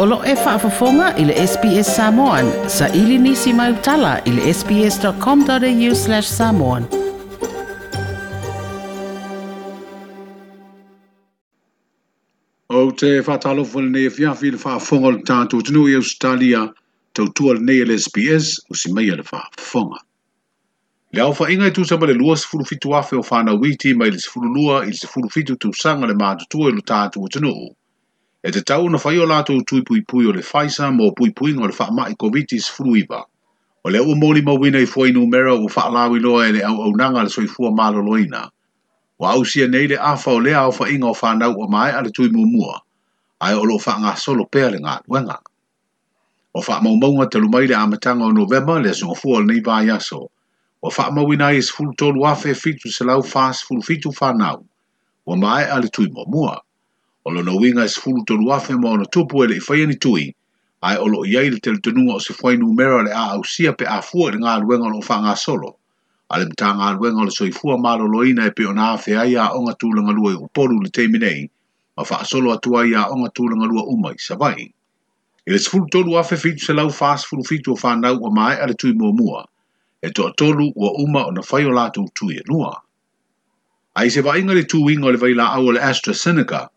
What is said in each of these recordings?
Olo e whaafafonga i le SBS Samoan. Sa ili nisi mai utala i le sbs.com.au slash samoan. O te whatalofo le nei fiafi le whaafonga le tātou tunu i e Australia tautua le nei le SBS o si mai le whaafonga. Le au whainga i tūsa le lua sifuru fitu afe o witi mai le sifuru lua i le sifuru fitu tūsanga le mātutua i e lu tātou tunu. e te tau na whaio lātou tui pui pui o le Pfizer mō pui pui ngā le wha mai COVID-19 fluiva. O le umoni mō wina i fwai numera o wha lawi loa e le au au nanga le soifua mālo loina. O au sia nei le awha o le au wha inga o wha o mai ale tui mō mua. Ai o lo wha ngā solo pēr le ngā duenga. O wha mau maunga te lumai le amatanga o novema le asunga fua le nei vāi aso. O wha mau wina i sifuru tolu afe fitu se lau fas fulu fitu wha O mai ale tui mō mua. O lona uiga e sefulu tolu afe ma ona tupu e i whaiani tui, ai olo i ai le tele o se whainu mera le a au sia pe a fua le ngā luenga o lo wha ngā solo, ale mta ngā luenga o le soifua malo loina e pe ona afe ai a onga tūlanga lua i uporu le teiminei, ma wha solo atua ai a onga tūlanga lua umai, savai. I le sefulu tolu afe fitu se lau wha sefulu fitu o whanau o mai ale tui mua mua, e toa tolu ua uma o na whai o lātou tui e lua. Ai se vainga le tūinga o le vaila au o le AstraZeneca,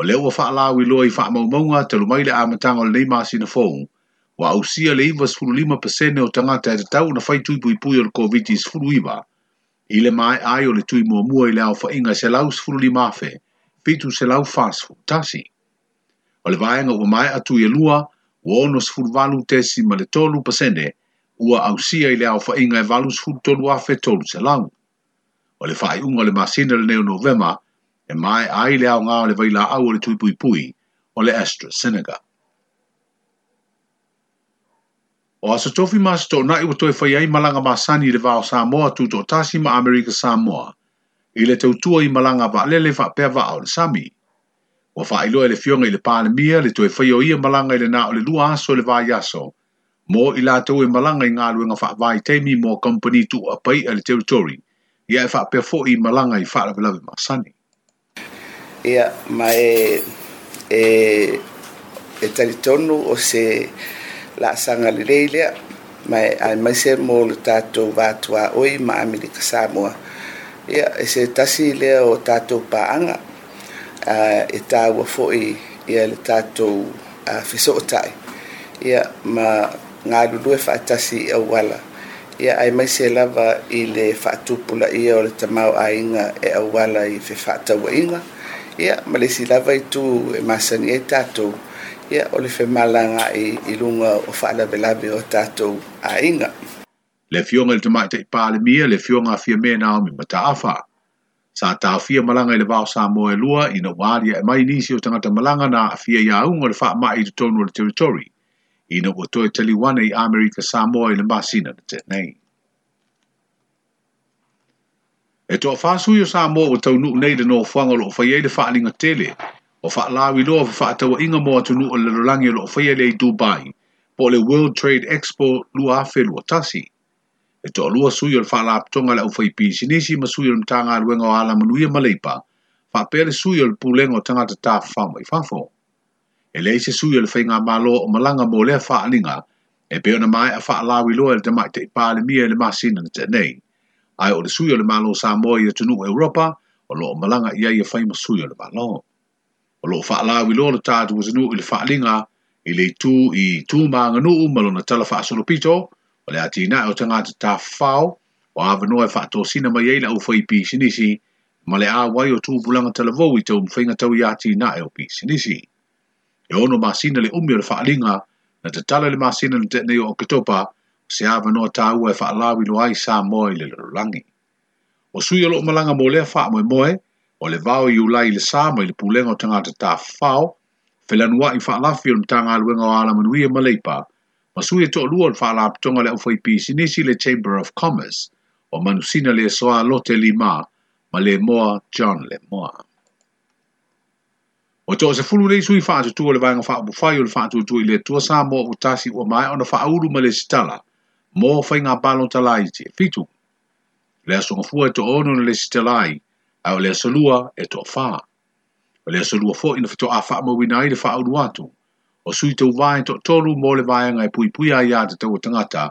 o leo wa faa lawi loa i whaamaumanga te lumai le amatanga o le neima sina fong, wa ausia le iwa sifuru lima pasene o tangata e te tau na fai tui pui o le COVID-19 sifuru iwa, i le mai ai o le tui mua mua i le au whainga se lau sifuru lima afe, pitu se lau fasfu, tasi. O le vaenga wa mai atu i lua, wa ono sifuru valu tesi ma le tolu pasene, ua ausia i le au inga e valu sifuru tolu afe tolu se lau. O le whaiunga le masina le neo novema, e mai ai le au ngāo le vai la au o le tui pui pui o le Astra Senega. O asa tofi masa tō nai watoe fai ai malanga masani le vao Samoa tū tō tāsi ma Amerika Samoa i le tautua i malanga wa lele wha pēr wa au le sami. O wha ilo e le fionga i le pāle mia le toe fai o ia malanga i le nā o le lua aso le vāi aso mō i la tau e malanga i ngā luenga wha vāi teimi mō company tū a pai a le teritori i a e wha pēr fō i malanga i wha lawe lawe masani. ia ma e e e talitonu o se laasaga sanga lea ma e mai se mo le tatou vatuaoi ma amelika samoa ia e se tasi lea o tatou paaga a e tāua foʻi ia le tatou uh, fesootaʻi ia ma galulue faatasi i auala ia ae se lava i le faatupulaʻia o le tamao aiga e auala i fefaatauaʻiga ia ma le silava itu e masani ai e tatou ia o le femalaga i, i luga o faalavelave o tatou aiga le afioga i le tamaʻi taʻi palemia le afioga afia me naomi mataafa sa taafia malaga i le vao sa moe lua ina ua alia e mai nisi o tagata malaga na afia iauga o le faamaʻi i totonu o le teritori ina ua toe taliu ana i amerika sa moa i le masina na tenei E to a whasui o sā mō o tau nuk nei de no whanga lo o whaiei de whaalinga tele, o wha lawi loa wha atau inga mō atu nuk o lalolangi lo o whaiei lei Dubai, po le World Trade Expo lua afe lua tasi. E to a lua sui o wha laptonga la o whaipi, sinisi ma sui o mtanga aluenga o ala manuia maleipa, wha pere sui o le pūlenga o tangata tā whamai whafo. E lei se sui o le whainga mālo o malanga mō lea whaalinga, e peona mai a wha lawi loa le te mai te ipale mia le masina na te Ai o le sui o le malo sa Samoa i tunu Europa, o loo malanga ia ia e fai ma sui o le malo. O loo whaalawi lo le tātu o tunu i le whaalinga i le tū i tū mānganuu malona tala whaasolopito, o le atina e o tangata tā whao, o avanoa e whaatosina mai eila au fai pisinisi, ma le awai o tūpulanga talavou i tau mwhainga tau i atina e o pisinisi. E ono masina le umi o le whaalinga, na te tala le masina na te nei o ketopa, se a manoa tāua e eh, whaalawi ai i sā moe le lorangi. O sui o malanga mo lea wha moe moe, o le vau i ulai le sa moe le pulenga o tangata tā whao, whelanua i whaalafi o mtanga aluenga o ala manui e maleipa, ma sui e tō lua o whaalaptonga le ni sinisi le Chamber of Commerce, o manusina le soa lote lima, ma le moa John le moa. O tō se fulu nei sui whaatutua le vanga fa o le whaatutua i le tua sā mō o tasi o mai ona whaauru ma le sitala, mō whai ngā palo talai te fitu. Lea songa fua e to ono na lesi talai, e a o lea salua e to fā. O lea salua fō ina fito a whaama wina i le wha auru atu, o sui tau vāen to tolu mō le vāen ngai pui pui a ia te tau o tangata,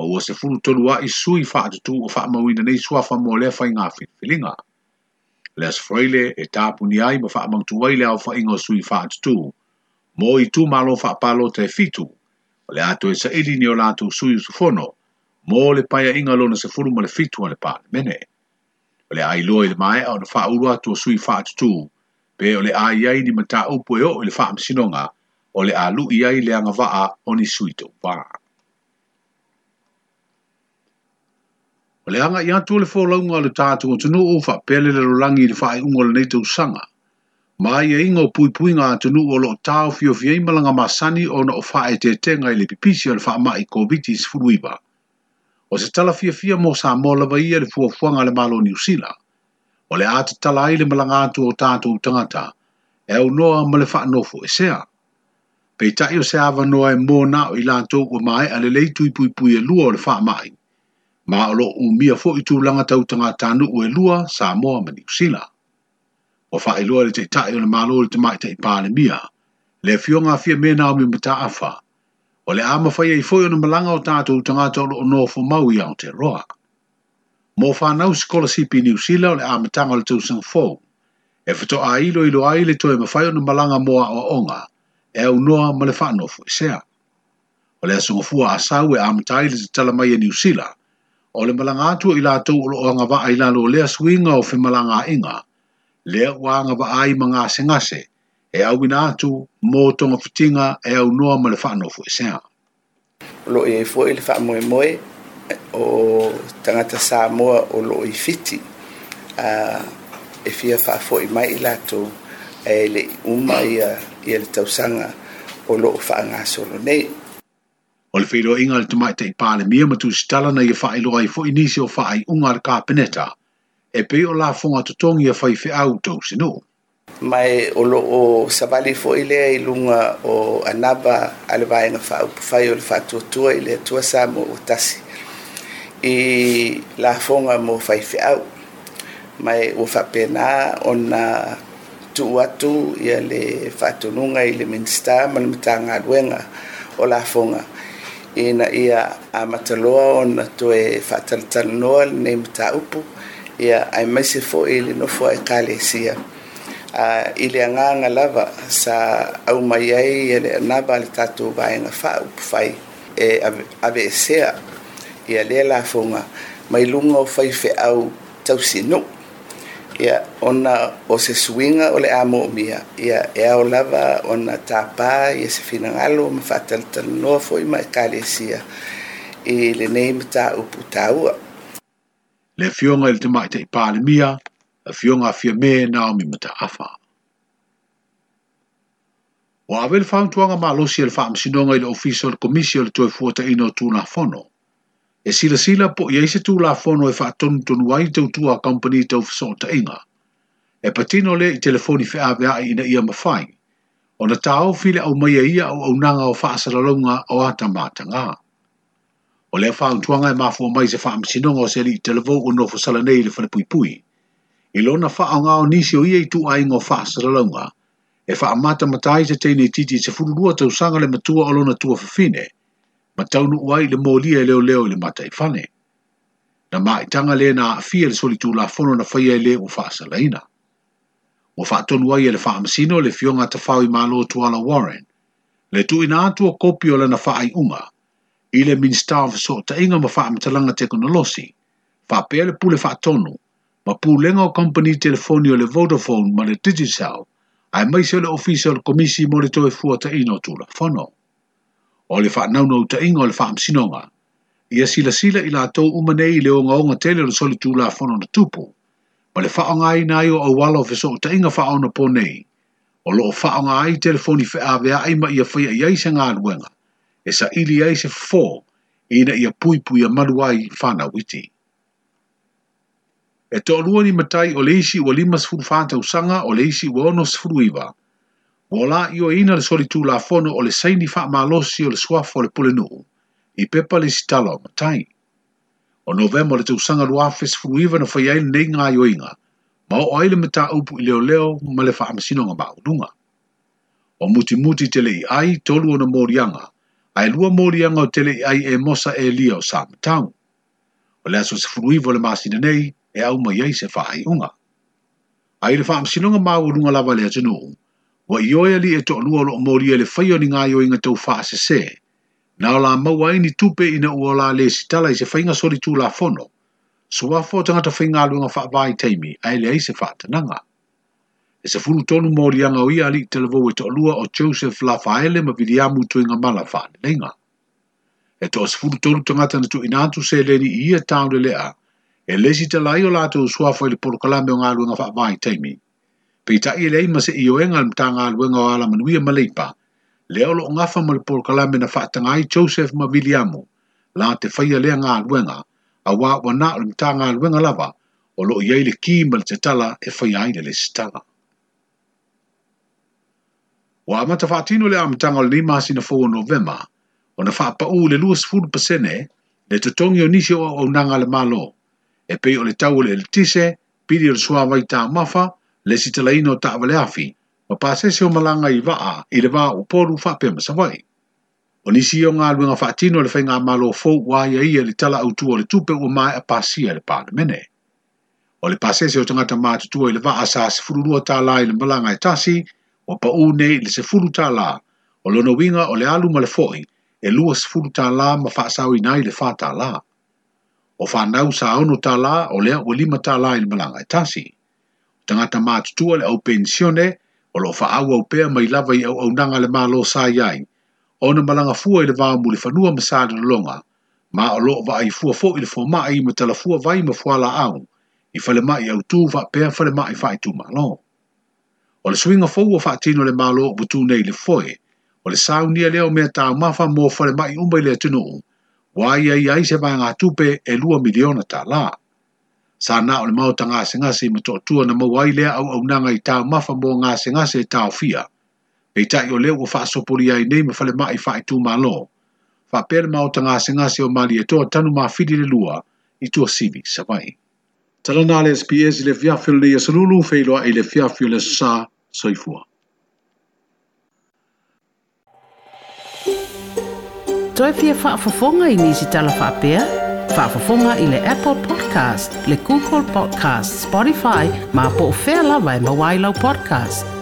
o o se furu tolu a i sui wha atu o whaama wina nei suafa mō lea whai ngā whilinga. Lea sfreile e tāpu ni ai ma whaamang tuwai lea o whai ngā sui wha atu tū, mō i tū malo wha palo te fitu, o le atu e sa ili ni o la atu sui fono, mo le paia inga lona se furu ma le fitu le mene. O le ai loa i le mai au na faa urua tua sui faa tutu, pe o le ai yai ni mata upo e o ili faa msinonga, o le alu iai le anga vaa o ni sui tau pā. O le anga i atu le fōlaunga le tātu o tunu ufa pele le rolangi i le wha i ungo le nei tau sanga, ma ia e inga o puipuinga atunu o lo tau fio fiei malanga masani o na o fae te tenga ili pipisi o le faa mai COVID-19 furuiba. O se tala fia fia mo sa mola vai ia le fuafuanga le malo New Zealand. O le ata tala ai le malanga atu o tatu tangata e au noa ma le faa nofo e sea. Pei tai o se ava noa e mōna o ila tō kua mai a le leitu i pui pui e lua o le faa mai. Ma o lo umia fo i tū langa tau tangata nu ue lua sa mōa ma ni Zealand o fa ilo le te tai o le malo le te mai te i pāle mia, le fio ngā fia mena o mi mta afa, o le ama fai ei foio na malanga o tātu u tangata o lo onofo maui au te roa. Mō whānau skola CP New Sila o le amatanga o le 2004, e whato a ilo ilo a ile toi mawhaio na malanga moa o onga, e au noa ma le whanofo i e sea. O le asunga fua a sau e amatai le te tala mai e New Sila, o le malanga atua i lātou o lo onga wa a ilalo o lea suinga o whi malanga inga, lea ua wa ai ma ngase ngase, e au ina atu, mō tonga putinga e au noa ma le whaano fu sea. Lo e fu e le wha moe moe, o tangata sā moa o lo i fiti, uh, e fia wha fu e mai ila tō, e le uma ia, ia tausanga o lo o wha ngā solo nei. O le whiro inga le tumaita i pāle mia matu stala na i wha i loa i fu inisi o wha i unga le peneta, e pe o la fonga totongi a fai fe au tau no. Mai o lo o savali fo ile i lunga o anaba ale vaenga fa upu fai o le fatuatua i le tua sa mo o tasi. I la fonga mo fai fe au. Mai o whapena ona tu atu ia le whatununga i le minsta ma le matanga o la fonga. Ina ia a mataloa ona toe whatalatalanoa lenei mataupu upu ia ae maise foʻi i le nofo a kalesia uh, ah, i le agaga lava sa aumai ai e le anava a le tatou vaega faaupu fai e aveesea ia lea lafouga mai luga o faifeʻau tausinuu ia ona o se suiga o le a moomia ia e ao lava ona tapā ia se finagalo ma faatalatalanoa foʻi ma kalesia i lenei mataupu tāua le fionga ili te mai te ipale mia, a fionga fia me na mi mata afa. E o awe le whaantuanga ma losi ili wha msinonga ili ofisio ili komisio ili toi fuata ino tu na fono. E sila sila po ia isi tu la fono e wha tonu tonu ai tau tua company tau fiso ta inga. E patino le i telefoni fe awe ai ina ia mafai. O na tau file au maia ia au au nanga o wha asalalonga o ata mātanga. Ngaa o le faa utuanga e mafu o mai se faa msinonga o se li televo o no fo sala nei le fale pui pui. I lo na faa ngao nisi o ia i tu ai ngo faa sara launga, e faa mata matai se teine i titi se furulua tau sanga le matua o lo na tua fafine, ma taunu uai le molia e leo leo le mata i fane. Na maa i tanga le na a fia le soli tu la fono na faya i le u faa sara ina. O faa tonu uai le faa msino le fionga tafau i malo tuala Warren, le tu ina atua kopio le na faa i unga, i le minister of so ta inga ma faa matalanga teknolosi, faa pe le pule faa tonu, ma pulenga o company telefoni le Vodafone ma le Digicel, ai mai se le official komisi mo le toe fua ta ino tu la fono. O le faa naunau ta inga o le faa msinonga, ia sila sila ila to umanei le o ngaonga tele le soli tu la fono na tupu, ma le faa ngai na ayo au walo fe so ta inga faa ona ponei, o lo faa ngai telefoni fe avea ima ia faya iaisa ngā luenga e sa ili ai se fō e ina ia pui pui a malu ai whana witi. E tō lua ni matai o leisi ua lima sifuru whanta usanga o leisi ua ono sifuru iwa. Ua la iwa ina le soli tū la fono o le saini wha maa o le suafo o le pule nuu. I pepa le sitalo matai. O novemo le tausanga lua fes furu iwa na whaiai le neinga ai o inga. Ma o aile mata upu i leo leo ma le wha amasino ngā maa O muti muti te le ai tolu o na morianga ai lua mori anga o tele ai e mosa e lia o Sam Town. O le aso se furuivo le nei e au mai ei se whaai unga. Ai le wha amsinonga mau o runga lava le atinu, wa ioe ali e toa lua lo o mori e le whaioni ngai o inga tau wha se se, na o la maua ini tupe ina ua la le sitala i se whainga sori tū la fono, sua fō tangata whainga lua nga wha vai teimi, ai le ai se wha tananga e se fulu tonu mō rianga o ia li te levo e lua o Joseph Lafaele ma vidi amu tu inga mala whaane leinga. E to se fulu tonu tangata na tu inatu se leni i ia taun le lea, e lesi te lai o lato o suafo i le porokalame o ngālu nga wha mai teimi. Pei e ta i le ima se i o enga lmta ngālu nga o ala manuia ma leipa, le olo o ngafa ma le porokalame na wha tangai Joseph ma vidi amu, la te whaia lea ngālu nga, a wā wana lmta ngālu nga lava, o lo i eile kīma le te tala e whaia i le lesi tala o a mata whaatino le amatanga o le lima asina 4 novema, o na whaapa u le luas fulu pasene, le tutongi o nisi o o nanga le malo, e pei o le tau le tise, pili o le sua vai tā mafa, le si talaino ta avale afi, ma pasese o malanga i vaa, i le vaa poru whaapia masawai. O nisi o ngā luenga whaatino le whainga malo fau wā ia ia le tala au o le tupe o mai a pasia le pāna mene. O le pasese o tangata mātutua i le vaa sa sifururua tā lai le malanga e tasi, o pa une le se fulu ta la, o lono winga o le alu ma le foi, e lua se fulu ta la ma fa sa ui nai le fa ta la. O fa nau sa aono ta la, o lea ua lima ta la ili malanga e tasi. Tangata maa le au pensione, o lo fa au au pea mai lava i au au nanga le maa lo sa iai, o na malanga fua ili vaa muli fanua masada na longa, ma o loo va ai fua fo ili fua maa i ma tala fua vai ma fua la au, i fale maa i au tu va pea fale maa i fai tu maa loo o le suinga fau o whaatino le malo o butu nei le foe, o le saunia leo mea tā mawha mō whare mai umbai le tino o, wā ia ia i se vāngā tupe e lua miliona tā lā. Sā nā o le mau ta ngā se ngase ma na mau ai lea au au nanga i tā mawha mō ngā se ngase tā o fia, e i tai o leo o whaasopuri ai nei ma whare mai whae tū malo, wha pēle mau ta ngā se o mali e tō tanu mā whiri le lua i tua sivi sa vai. Tala nā le SPS i le fiafio le Iasalulu, feiloa i le fiafio le Sā, soifua. Toi pia whaafafonga i nisi tala whaapea? Whaafafonga i le Apple Podcast, le Google Podcast, Spotify, ma po o whea lawa e mawailau podcast.